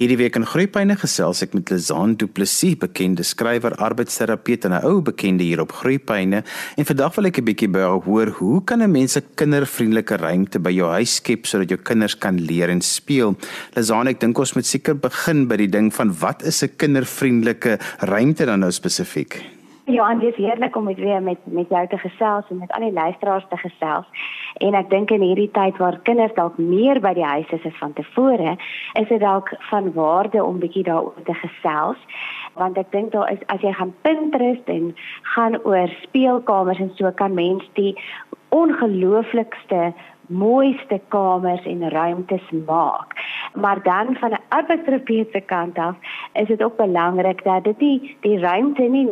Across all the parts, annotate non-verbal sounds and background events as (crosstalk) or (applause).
Hierdie week in Groepyne gesels ek met Lizaan Du Plessis, bekende skrywer, arbeidsterapeut en 'n ou bekende hier op Groepyne. En vandag wil ek 'n bietjie by haar hoor, hoe kan 'n mens 'n kindervriendelike ruimte by jou huis skep sodat jou kinders kan leer en speel? Lizaan, ek dink ons moet seker begin by die ding van wat is 'n kindervriendelike ruimte dan nou spesifiek? En dit is heerlik om weer met met jou te gesels en met al die luisteraars te gesels. En ek dink in hierdie tyd waar kinders dalk meer by die huis is as van tevore, is dit dalk van waarde om bietjie daaroor te gesels. Want ek dink daar is as jy gaan Pinterest en gaan oor speelkamers en so kan mens die ongelooflikste mooiste kamers en ruimtes maak. Maar dan van 'n arbeidsterapeute kant af is dit ook belangrik dat dit die, die ruimte nie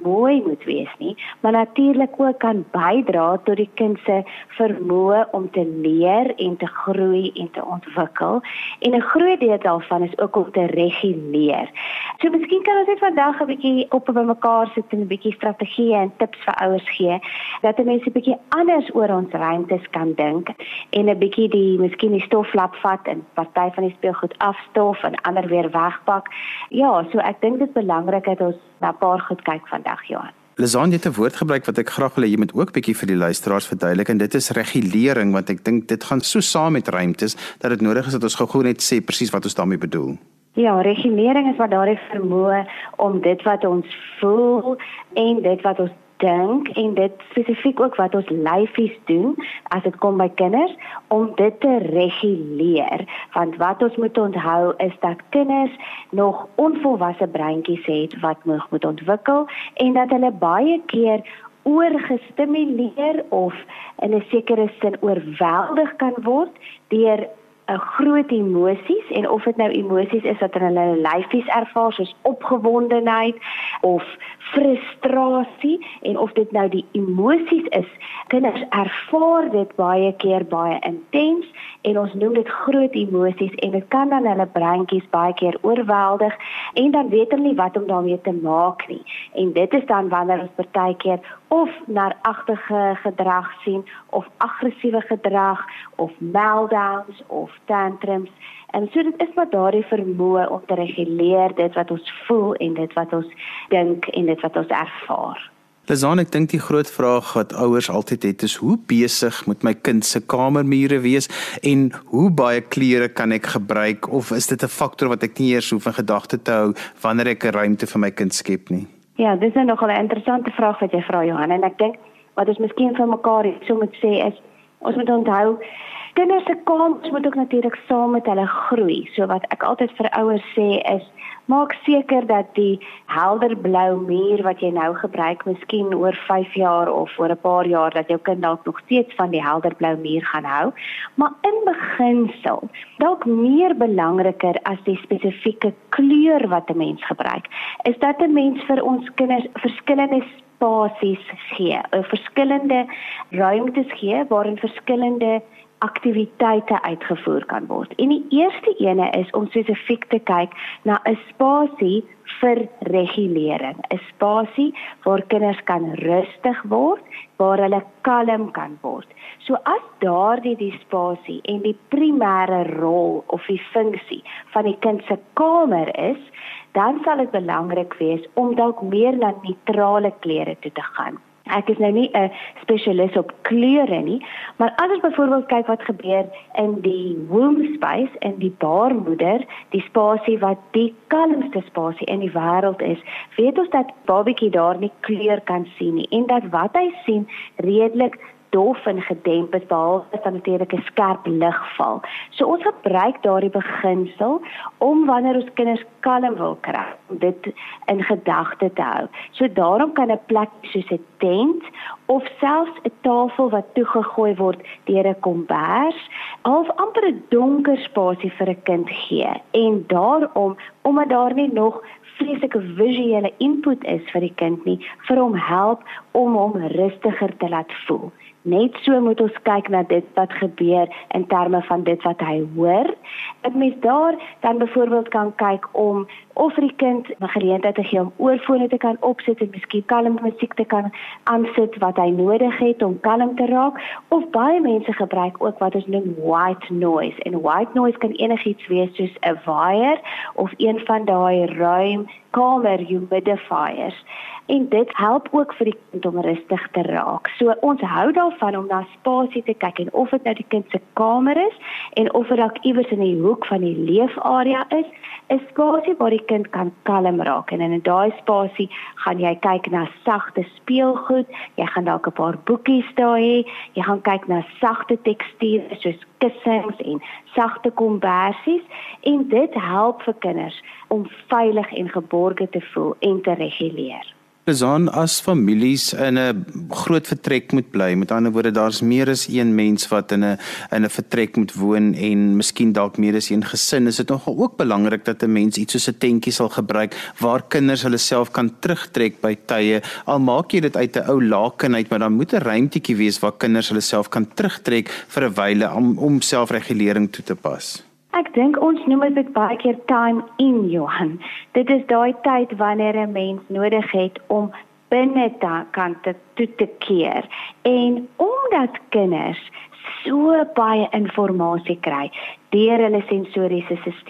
mooi moet wees nie, maar natuurlik ook kan bydra tot die kind se vermoë om te leer en te groei en te ontwikkel. En 'n groot deel daarvan is ook om te reguleer. So miskien kan ons net vandag 'n bietjie op by mekaar sit en 'n bietjie strategieë en tips vir ouers gee dat mense 'n bietjie anders oor ons ruimtes kan dink en 'n bietjie die miskien die stoflap vat en party van die speelgoed afstof en ander weer wegpak. Ja, so ek dink dit is belangrik dat ons na 'n paar goed kyk vandag, Johan. Lesaan het 'n woord gebruik wat ek graag wil hê jy moet ook bietjie vir die luisteraars verduidelik en dit is regulering want ek dink dit gaan so saam met ruimtes dat dit nodig is dat ons gou-gou net sê presies wat ons daarmee bedoel. Ja, regulering is wat daardie vermoë om dit wat ons voel en dit wat ons dink en dit spesifiek ook wat ons lyfies doen as dit kom by kinders om dit te reguleer. Want wat ons moet onthou is dat kinders nog onvolwasse breintjies het wat nog moet ontwikkel en dat hulle baie keer oorgestimuleer of in 'n sekere sin oorweldig kan word deur 'n groot emosies en of dit nou emosies is wat hulle lyfies ervaar soos opgewondenheid of frustrasie en of dit nou die emosies is. Kinders ervaar dit baie keer baie intens en ons noem dit groot emosies en dit kan dan hulle breintjies baie keer oorweldig en dan weet hulle nie wat om daarmee te maak nie. En dit is dan wanneer ons partykeer of naragtige gedrag sien of aggressiewe gedrag of meltdowns of tantrums. En so dit is wat daardie vermoë om te reguleer dit wat ons voel en dit wat ons dink en dit wat ons ervaar. Lizan, ek dink die groot vraag wat ouers altyd het is hoe besig moet my kind se kamermure wees en hoe baie klere kan ek gebruik of is dit 'n faktor wat ek nie eers hoef in gedagte te hou wanneer ek 'n ruimte vir my kind skep nie? Ja, dis nou nogal 'n interessante vraag wat jy vra Johan en ek dink wat ons miskien vir mekaar so moet sê is ons moet onthou Kinders se kamers moet ook natuurlik saam met hulle groei. So wat ek altyd vir ouers sê is maak seker dat die helder blou muur wat jy nou gebruik, miskien oor 5 jaar of oor 'n paar jaar dat jou kind dalk nog steeds van die helder blou muur gaan hou, maar in beginsel dalk meer belangriker as die spesifieke kleur wat 'n mens gebruik, is dat 'n mens vir ons kinders verskillende spasies gee, 'n verskillende ruimtes gee waarin verskillende aktiwiteite uitgevoer kan word. En die eerste ene is om spesifiek te kyk na 'n spasie vir regulering, 'n spasie waar kinders kan rustig word, waar hulle kalm kan word. So as daardie die spasie en die primêre rol of die funksie van die kind se kamer is, dan sal dit belangrik wees om dalk meer na neutrale klere toe te gaan. Ek is nou nie 'n spesialis op kleure nie, maar as ons byvoorbeeld kyk wat gebeur in die womb space en die baarmoeder, die spasie wat die kalmste spasie in die wêreld is, weet ons dat babatjie daar nie kleur kan sien nie en dat wat hy sien redelik dof en gedemp is behalwe as dan natuurlik 'n skerp lig val. So ons gebruik daardie beginsel om wanneer ons kinders kalm wil kry, dit in gedagte te hou. So daarom kan 'n plek soos 'n tent of selfs 'n tafel wat toegegooi word deur 'n kombers, half amper 'n donker spasie vir 'n kind gee. En daarom omdat daar nie nog vreeslike visuele input is vir die kind nie vir hom help om hom rustiger te laat voel. Net so moet ons kyk na dit wat gebeur in terme van dit wat hy hoor. Dit mens daar dan byvoorbeeld kan kyk om of vir die kind 'n geleentheid te gee om oorfone te kan opsit en miskien kalm musiek te kan aansit wat hy nodig het om kalm te raak. Of baie mense gebruik ook wat ons noem white noise. En white noise kan enigiets wees soos 'n waier of een van daai ruim kamer humidifiers. En dit help ook vir die kind om rustig te raak. So ons hou daarvan om na spasie te kyk en of dit nou die kind se kamer is en of dit dalk iewers in die hoek van die leefarea is, 'n spasie waar die kind kan kalm raak. En in daai spasie gaan jy kyk na sagte speelgoed, jy gaan dalk 'n paar boekies daar hê, jy gaan kyk na sagte teksture soos kussings en sagte kombersies. En dit help vir kinders om veilig en geborge te voel en te reguleer. Besan as families in 'n groot vertrek moet bly. Met ander woorde, daar's meer as een mens wat in 'n in 'n vertrek moet woon en miskien dalk meer as een gesin. Is dit nogal ook belangrik dat 'n mens iets soos 'n tentjie sal gebruik waar kinders hulle self kan terugtrek by tye. Al maak jy dit uit 'n ou laken uit, maar dan moet 'n ruimtetjie wees waar kinders hulle self kan terugtrek vir 'n wyle om, om selfregulering toe te pas. Ek dink ons noem dit baie keer time in Johan. Dit is daai tyd wanneer 'n mens nodig het om binne te kan toe te keer. En omdat kinders so baie inligting kry deur hulle sensoriese stelsels,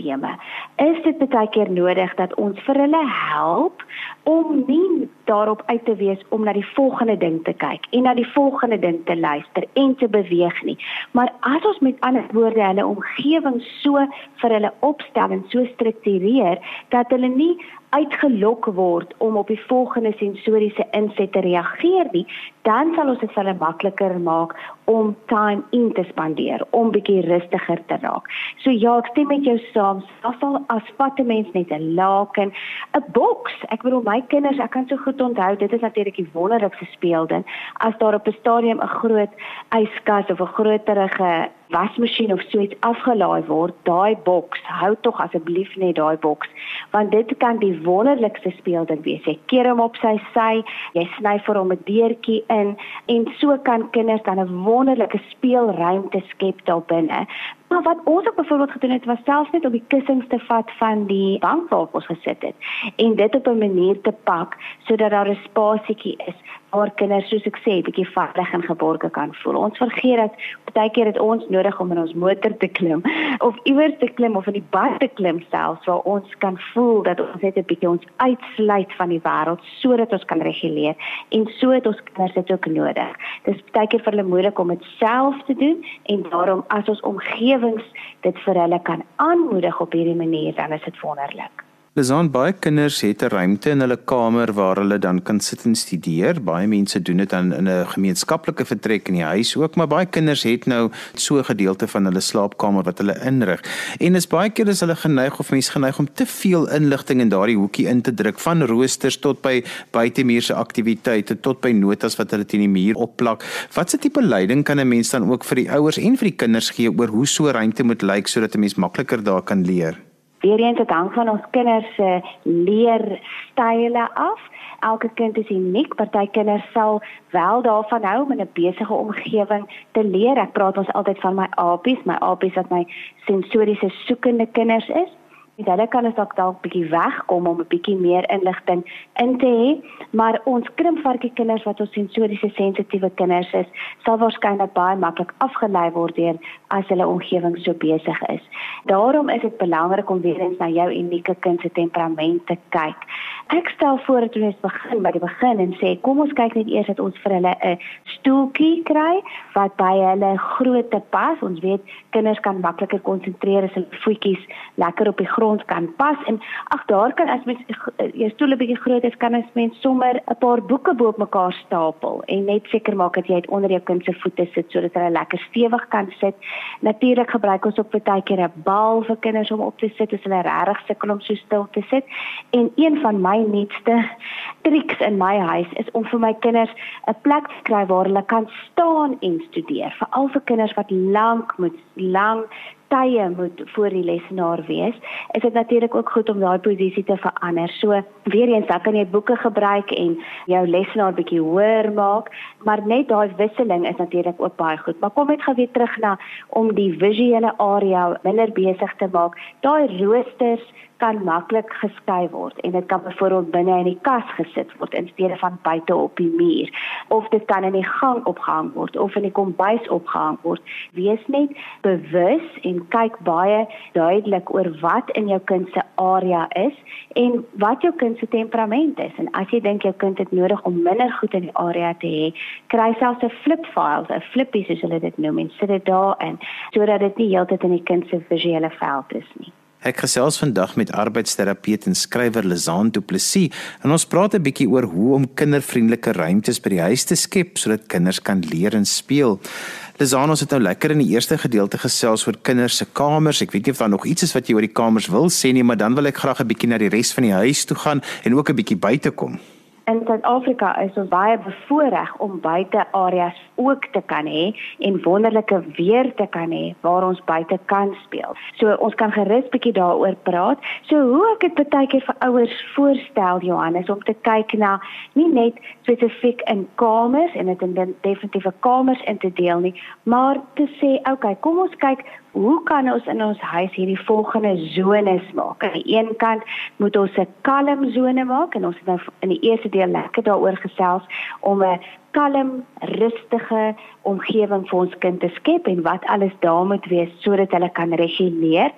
is dit baie keer nodig dat ons vir hulle help om nie daarop uit te wees om na die volgende ding te kyk en na die volgende ding te luister en te beweeg nie. Maar as ons met ander woorde hulle omgewing so vir hulle opstel en so struktureer dat hulle nie uitgelok word om op die volgende sensoriese inset te reageer nie, dan sal ons dit vir hulle makliker maak om time in te spandeer, om bietjie rustiger te raak. So ja, ek stem met jou saam. Afval as vat 'n mens net 'n laken, 'n boks. Ek bedoel my kinders, ek kan so goed onthou, dit is natuurlik die wonderlikste speelding as daar op 'n stadium 'n groot yskas of 'n groterige wasmasjien of so iets afgelaai word, daai boks, hou tog asseblief net daai boks, want dit kan die wonderlikste speelding wees. Jy keer hom op sy sy, jy sny vir hom 'n deurtjie in en so kan kinders dan 'n wonderlike speelruimte skep daar binne. Maar wat ons ook byvoorbeeld gedoen het was selfs net op die kussings te vat van die bank waarop ons gesit het en dit op 'n manier te pak sodat daar 'n spasietjie is waar kinders soos ek sê bietjie veilig en geborge kan voel. Ons vergeet dat baie keer het ons nodig om in ons motor te klim (laughs) of iewers te klim of in die bus te klim selfs waar ons kan voel dat ons net 'n bietjie ons uitsluit van die wêreld sodat ons kan reguleer en so het ons kinders dit ook nodig. Dis baie keer vir hulle moeilik om dit self te doen en daarom as ons omgewings dit vir hulle kan aanmoedig op hierdie manier dan is dit wonderlik. Lesaan baie kinders het 'n ruimte in hulle kamer waar hulle dan kan sit en studeer. Baie mense doen dit dan in 'n gemeenskaplike vertrek in die huis ook, maar baie kinders het nou so 'n gedeelte van hulle slaapkamer wat hulle inrig. En is baie keer is hulle geneig of mense geneig om te veel inligting in daardie hoekie in te druk, van roosters tot by buitemuurse aktiwiteite tot by notas wat hulle teen die muur opplak. Watse tipe leiding kan 'n mens dan ook vir die ouers en vir die kinders gee oor hoe so 'n ruimte moet lyk sodat 'n mens makliker daar kan leer? Weereens dit hang van ons kinders se leerstyle af. Elke kind is uniek. Party kinders sal wel daarvan hou om in 'n besige omgewing te leer. Ek praat ons altyd van my apies, my apies wat my sensoriese soekende kinders is. En hulle kan as dalk dalk bietjie wegkom om 'n bietjie meer inligting in te hê, maar ons krimpvarkie kinders wat ons sensoriese sensitiewe kinders is, sal waarskynlik baie maklik afgelei word deur as hulle omgewing so besig is. Daarom is dit belangrik om weer eens na jou unieke kind se temperament te kyk. Ek stel voor dat ons begin by die begin en sê kom ons kyk net eers dat ons vir hulle 'n stoeltjie kry wat by hulle grootte pas. Ons weet kinders kan makliker konsentreer as hulle voetjies lekker op die grond kan pas en ag daar kan as mens jou stoel 'n bietjie groot is kan as mens sommer 'n paar boeke bo mekaar stapel en net seker maak dat jy dit onder jou kind se voete sit sodat hulle lekker stewig kan sit. Natuurlik gebruik ons ook baie keer 'n bal vir kinders om op te sit as hulle regtig sukkel om so stil te sit. En een van my nuutste triks in my huis is om vir my kinders 'n plek te kry waar hulle kan staan en studeer, veral vir kinders wat lank moet lank tye moet voor die lesenaar wees, is dit natuurlik ook goed om daai posisie te verander. So weer eens, dan kan jy boeke gebruik en jou lesenaar bietjie hoër maak, maar net daai wisseling is natuurlik ook baie goed. Maar kom net gou weer terug na om die visuele area minder besig te maak. Daai roosters kan maklik geskei word en dit kan byvoorbeeld binne in die kas gesit word in steede van buite op die muur of dit kan in die gang opgehang word of in die kombuis opgehang word. Wees net bewus en kyk baie duidelik oor wat in jou kind se area is en wat jou kind se temperament is. En as jy dink jou kind het nodig om minder goed in die area te hê, kry selfs 'n flip file, 'n flippie soos hulle dit noem en sit dit daarin sodat dit nie heeltyd in die kind se visuele veld is nie. Ek gesels vandag met arbeidsterapeut en skrywer Lizaan Du Plessis en ons praat 'n bietjie oor hoe om kindervriendelike ruimtes by die huis te skep sodat kinders kan leer en speel. Lizaan, ons het nou lekker in die eerste gedeelte gesels oor kinders se kamers. Ek weet nie of daar nog iets is wat jy oor die kamers wil sê nie, maar dan wil ek graag 'n bietjie na die res van die huis toe gaan en ook 'n bietjie buite kom. In Suid-Afrika is ons baie bevoordeel om buite areas ook te kan hê en wonderlike weer te kan hê waar ons buite kan speel. So ons kan gerus bietjie daaroor praat. So hoe ek dit baie keer vir ouers voorstel Johannes om te kyk na nie net spesifiek in kamers en dit in definitiewe kamers in te deel nie, maar te sê, okay, kom ons kyk hoe kan ons in ons huis hierdie volgende zones maak? Aan die een kant moet ons 'n kalm sone maak en ons het nou in die eerste deel lekker daaroor gesels om 'n kalm, rustige omgewing vir ons kind te skep en wat alles daar moet wees sodat hulle kan reguleer.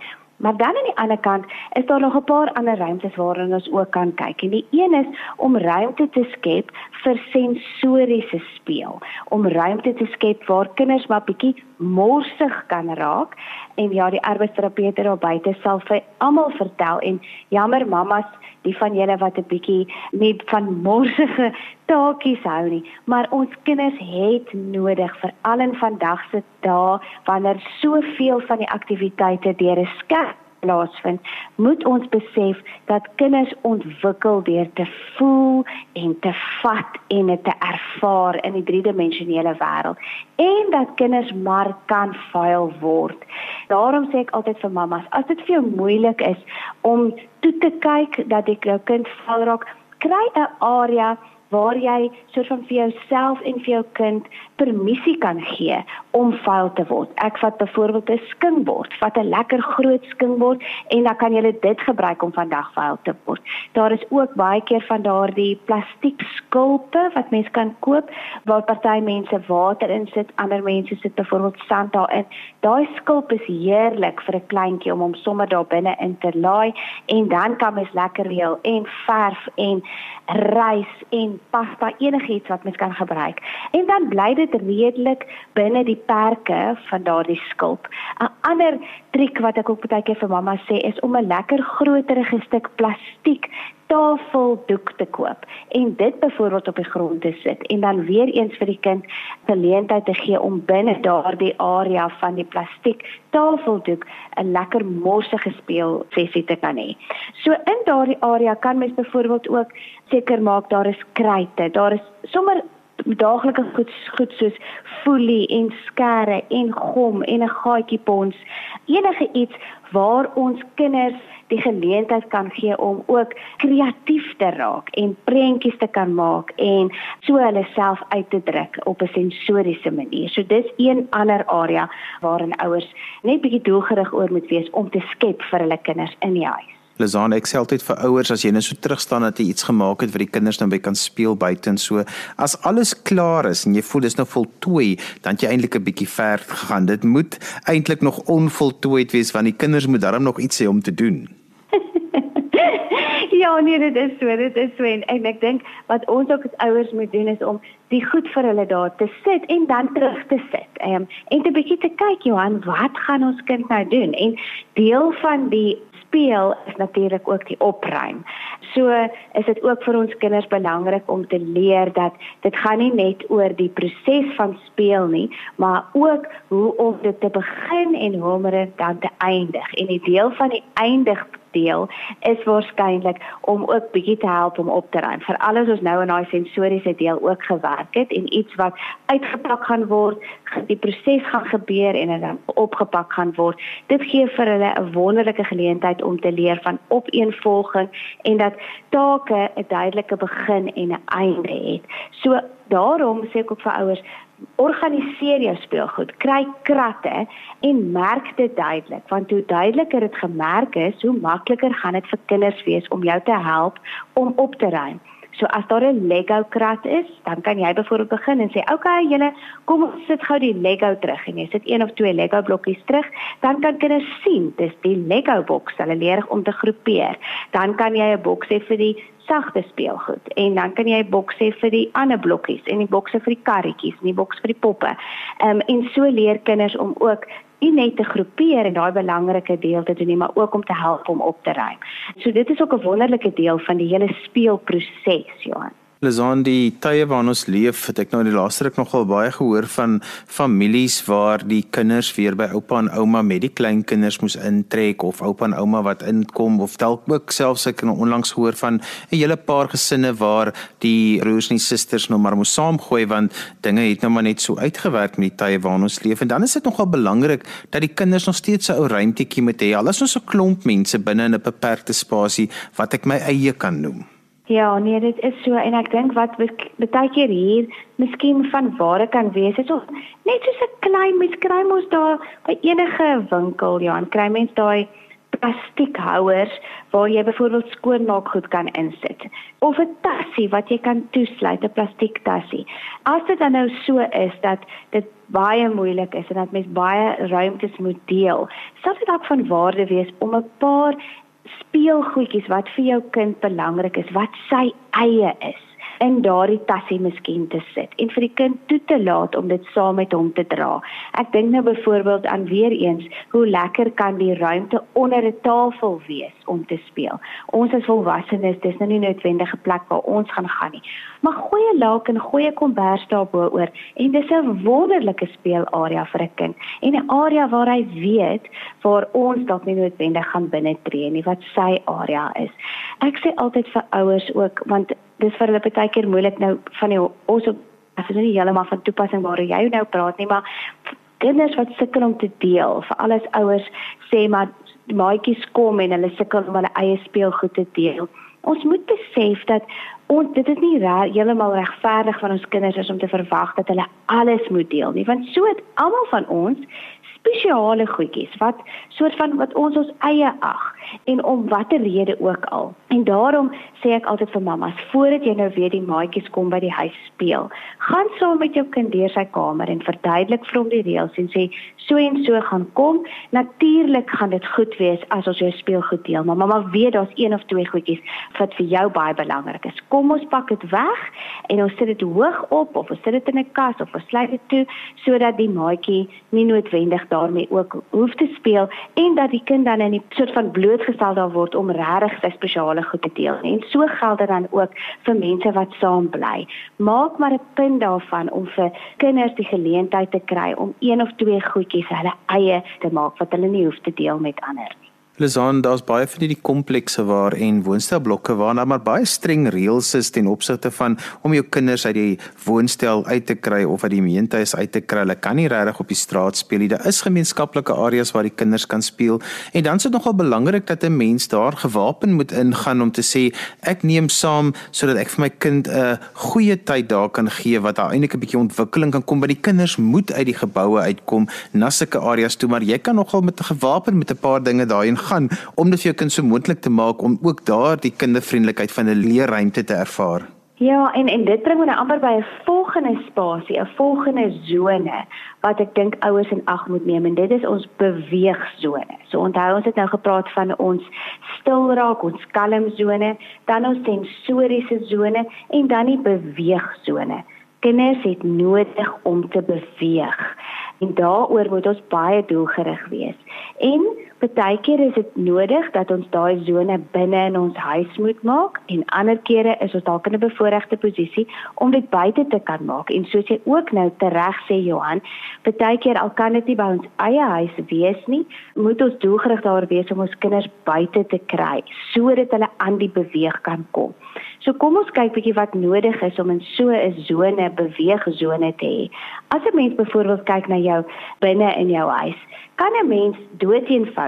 Maar dan aan die ander kant is daar nog 'n paar ander ruimtes waarin ons ook kan kyk. En die een is om ruimte te skep vir sensoriese speel, om ruimte te skep waar kinders maar bietjie morsig kan raak. En ja, die arbeidsterapeute daar buite sal vir almal vertel en jammer mamas die van julle wat 'n bietjie nie van morsige taakies hou nie, maar ons kinders het nodig vir al in vandag se dae wanneer soveel van die aktiwiteite deur 'n skerm plaasvind, moet ons besef dat kinders ontwikkel deur te voel en te vat en dit te ervaar in die driedimensionele wêreld en dat kinders maar kan vuil word. Daarom sê ek altyd vir mammas, as dit vir jou moeilik is om toe te kyk dat jy jou kind vuil raak, kry 'n area waar jy soort van vir jouself en vir jou kind permissie kan gee om vuil te word. Ek vat byvoorbeeld 'n skinkbord, vat 'n lekker groot skinkbord en dan kan jy dit gebruik om vandag vuil te word. Daar is ook baie keer van daardie plastiek skulpe wat mens kan koop waar party mense water in sit, ander mense sit byvoorbeeld sand daarin. Daai skulp is heerlik vir 'n kleintjie om hom sommer daar binne in te laai en dan kan mens lekker reël en verf en rys en pasta enigiets wat mens kan gebruik. En dan bly dit redelik binne die perke van daardie skulp. 'n Ander triek wat ek ook baie keer vir mamma sê is om 'n lekker groterige stuk plastiek tafeldoek te koop en dit byvoorbeeld op die grond te sit en dan weer eens vir die kind geleentheid te gee om binne daardie area van die plastiek tafeldoek 'n lekker morsige speel sessie te kan hê. So in daardie area kan mens byvoorbeeld ook seker maak daar is kruite, daar is sommer daaglike goed goed soos folie en skêre en gom en 'n gaatjie pons enige iets waar ons kinders die geleentheid kan gee om ook kreatief te raak en prentjies te kan maak en so hulle self uit te druk op 'n sensoriese manier. So dis een ander area waarin ouers net bietjie doelgerig oor moet wees om te skep vir hulle kinders in die huis. Lazane ek sê altyd vir ouers as jy net so terugstaan dat jy iets gemaak het vir die kinders dan by kan speel buite en so as alles klaar is en jy voel dis nou voltooi dan jy eintlik 'n bietjie ver gegaan dit moet eintlik nog onvoltooid wees want die kinders moet darm nog iets hê om te doen (laughs) Ja, nee, dit is so, dit is so en, en ek dink wat ons ook as ouers moet doen is om die goed vir hulle daar te sit en dan terug te sit. Ehm um, en 'n bietjie te kyk Johan, wat gaan ons kind nou doen? En deel van die speel is natuurlik ook die opruim. So is dit ook vir ons kinders belangrik om te leer dat dit gaan nie net oor die proses van speel nie, maar ook hoe om dit te begin en hoe om dit dan te eindig. En die deel van die eindig deel is waarskynlik om ook bietjie te help om op te ruim. Veral as ons nou in daai sensoriese deel ook gewerk het en iets wat uitgepak gaan word, die proses gaan gebeur en dan opgepak gaan word. Dit gee vir hulle 'n wonderlike geleentheid om te leer van opeenvolging en dat take 'n duidelike begin en 'n einde het. So daarom sê ek ook vir ouers organiseer jou speelgoed, kry kratte en merk dit duidelik, want hoe duideliker dit gemerk is, hoe makliker gaan dit vir kinders wees om jou te help om op te ruim. So as daar 'n Lego krat is, dan kan jy byvoorbeeld begin en sê, "Oké, okay, julle, kom ons sit gou die Lego terug." En jy sit een of twee Lego blokkies terug, dan kan kinders sien dis die Lego boks. Hulle leer om te groepeer. Dan kan jy 'n boks hê vir die sagte speelgoed en dan kan jy boks hê vir die ander blokkies en die bokse vir die karretjies en die boks vir die poppe. Ehm um, en so leer kinders om ook nie net te groepeer en daai belangrike deel te doen nie, maar ook om te help om op te ruim. So dit is ook 'n wonderlike deel van die hele speelproses, Johan. Leson die tye waarin ons leef, het ek nou in die laaste ruk nogal baie gehoor van families waar die kinders weer by oupa en ouma met die kleinkinders moes intrek of oupa en ouma wat inkom of dalk ook selfs ek het onlangs gehoor van 'n hele paar gesinne waar die broers en susters nou maar moes saamgooi want dinge het nou maar net so uitgewerk met die tye waarin ons leef en dan is dit nogal belangrik dat die kinders nog steeds 'n ou ruimtetjie moet hê. Al is ons 'n klomp mense binne in 'n beperkte spasie wat ek my eie kan noem. Ja, nee, dit is so en ek dink wat baie keer hier miskien van ware kan wees, is of net so 'n klein mens kry mos daar by enige winkel, ja, en kry mens daai plastiekhouers waar jy byvoorbeeld skoonmaakgoed kan insit of 'n tassie wat jy kan toesluit, 'n plastiektassie. As dit dan nou so is dat dit baie moeilik is en dat mens baie ruimtes moet deel, sal dit dalk van waarde wees om 'n paar speelgoedjies wat vir jou kind belangrik is, wat sy eie is in daardie tassie miskien te sit en vir die kind toe te laat om dit saam met hom te dra. Ek dink nou byvoorbeeld aan weer eens hoe lekker kan die ruimte onder 'n tafel wees om te speel. Ons as volwassenes, dis nou nie noodwendig 'n plek waar ons gaan gaan nie, maar goeie laak en goeie kombers daarbo oor en dis 'n wonderlike speelarea vir 'n kind en 'n area waar hy weet waar ons dalk nie noodwendig gaan binne tree nie wat sy area is. Ek sê altyd vir ouers ook want dis vir hulle baie keer moeilik nou van die ons as dit nie heeltemal van toepassing waar jy nou praat nie maar kinders wat sukkel om te deel vir alles ouers sê maar maatjies kom en hulle sukkel om hulle eie speelgoed te deel. Ons moet besef dat ons dit is nie heeltemal regverdig van ons kinders is om te verwag dat hulle alles moet deel nie want so het almal van ons spesiale goedjies wat soort van wat ons ons eie ag en om watter rede ook al. En daarom sê ek altyd vir mammas, voordat jy nou weer die maatjies kom by die huis speel, gaan saam met jou kind deur sy kamer en verduidelik vir hom die reëls en sê so en so gaan kom. Natuurlik gaan dit goed wees as ons jou speelgoed deel, maar mamma weet daar's een of twee goedjies wat vir jou baie belangrik is. Kom ons pak dit weg en ons sit dit hoog op of ons sit dit in 'n kas of ons sluit dit toe sodat die maatjie nie noodwendig daarmee ook hoef te speel en dat die kind dan in 'n soort van blootgestel daar word om regtig sy spesiale goed te deel. En so geld dit dan ook vir mense wat saam bly. Maak maar 'n punt daarvan om vir kinders die geleentheid te kry om een of twee goedjies hulle eie te maak wat hulle nie hoef te deel met ander nie. Leson, daar's baie van hierdie komplekse waar en woonstelblokke waar daar maar baie streng reëls is ten opsigte van om jou kinders uit die woonstel uit te kry of uit die gemeentehuis uit te kry. Hulle kan nie regtig op die straat speel nie. Daar is gemeenskaplike areas waar die kinders kan speel. En dan is dit nogal belangrik dat 'n mens daar gewapen moet ingaan om te sê ek neem saam sodat ek vir my kind 'n goeie tyd daar kan gee wat daar eintlik 'n bietjie ontwikkeling kan kom by die kinders moet uit die geboue uitkom na sulke areas toe, maar jy kan nogal met 'n gewapen met 'n paar dinge daarin gaan om dit vir jou kind so moontlik te maak om ook daar die kindervriendelikheid van 'n leerruimte te ervaar. Ja, en en dit bring my nou amper by 'n volgende spasie, 'n volgende sone wat ek dink ouers in ag moet neem en dit is ons beweegsone. So onthou ons het nou gepraat van ons stil raak, ons kalm sone, dan ons sensoriese sone en dan die beweegsone. Kinders het nodig om te beweeg. En daaroor moet ons baie doelgerig wees. En Partykeer is dit nodig dat ons daai sone binne in ons huis moet maak en ander kere is ons dalk in 'n bevoordeelde posisie om dit buite te kan maak. En soos jy ook nou tereg sê Johan, partykeer al kan dit nie by ons eie huis wees nie, moet ons doelgerig daar wees om ons kinders buite te kry sodat hulle aan die beweeg kan kom. So kom ons kyk bietjie wat nodig is om in so 'n sone beweegsone te hê. As 'n mens byvoorbeeld kyk na jou binne in jou huis, kan 'n mens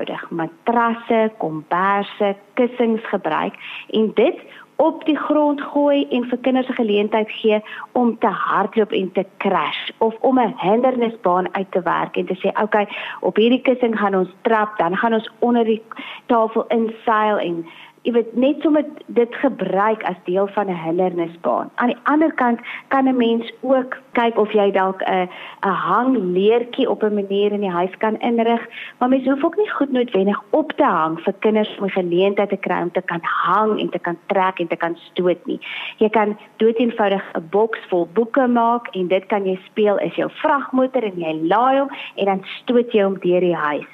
doeteenvoudig matrasse, komberse, kussings gebruik en dit op die grond gooi en vir kinders 'n geleentheid gee om te hardloop en te crash of om 'n hindernisbaan uit te werk en te sê okay op hierdie kussing gaan ons trap dan gaan ons onder die tafel inseil en jy weet net sommer dit gebruik as deel van 'n hindernisbaan. Aan die ander kant kan 'n mens ook kyk of jy dalk 'n 'n hangleertjie op 'n manier in die huis kan inrig, maar mens hoef ook nie goed noodwendig op te hang vir kinders om 'n geleentheid te kry om te kan hang en te kan trek en te kan stoot nie. Jy kan doeteenvoudig 'n boks vol boeke maak en dit kan jy speel as jou vragmotor en jy laai hom en dan stoot jy hom deur die huis.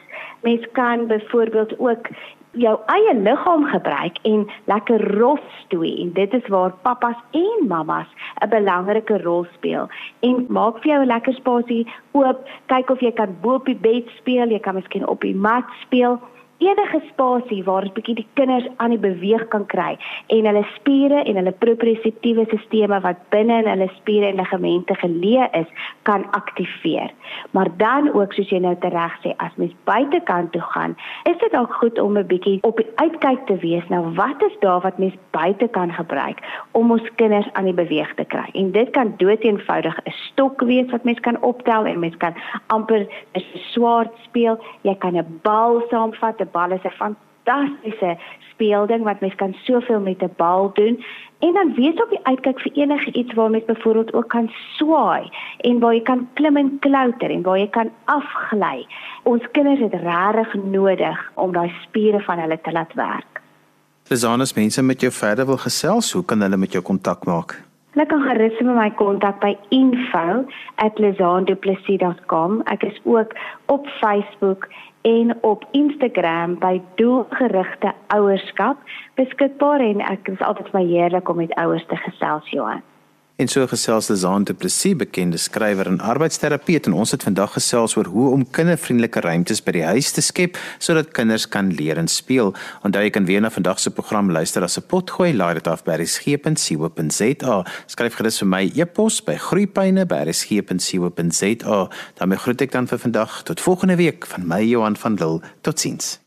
Mens kan byvoorbeeld ook jou eie liggaam gebruik en lekker rof stoei. En dit is waar pappas en mammas 'n belangrike rol speel. En maak vir jou 'n lekker spasie oop. Kyk of jy kan bo op die bed speel. Jy kan miskien op die mat speel enige spasie waar 'n bietjie die kinders aan die beweeg kan kry en hulle spiere en hulle proprioseptiewe sisteme wat binne in hulle spiere en ligamente geleë is, kan aktiveer. Maar dan ook soos jy nou tereg sê, as mens buitekant toe gaan, is dit ook goed om 'n bietjie op die uitkyk te wees na wat is daar wat mens buite kan gebruik om ons kinders aan die beweeg te kry. En dit kan doeteenvoudig 'n stok wees wat mens kan optel en mens kan amper 'n swaard speel. Jy kan 'n bal saamvat, 'n bal is 'n fantastiese speelding wat mens kan soveel met 'n bal doen en dan wees op die uitkyk vir enige iets waar mens byvoorbeeld ook kan swaai en waar jy kan klim en klouter en waar jy kan afgly. Ons kinders het regtig nodig om daai spiere van hulle te laat werk. Lesanus mense met jou verder wil gesels, hoe kan hulle met jou kontak maak? Hulle kan gerus met my kontak by info@lezanduplessis.com. Ek is ook op Facebook en op Instagram by doelgerigte ouerskap beskikbaar en ek is altyd baie heerlik om met ouers te gesels Johan. En so gesels die Zaan te Plessis, bekende skrywer en arbeidsterapeut en ons het vandag gesels oor hoe om kindervriendelike ruimtes by die huis te skep sodat kinders kan leer en speel. Onthou jy kan weer na vandag se program luister as 'n potgooi laai dit af by resgep.co.za. Skryf gerus vir my e-pos by groeipyne@resgep.co.za. daarmee groet ek dan vir vandag tot volgende week van my Johan van Lille. Totsiens.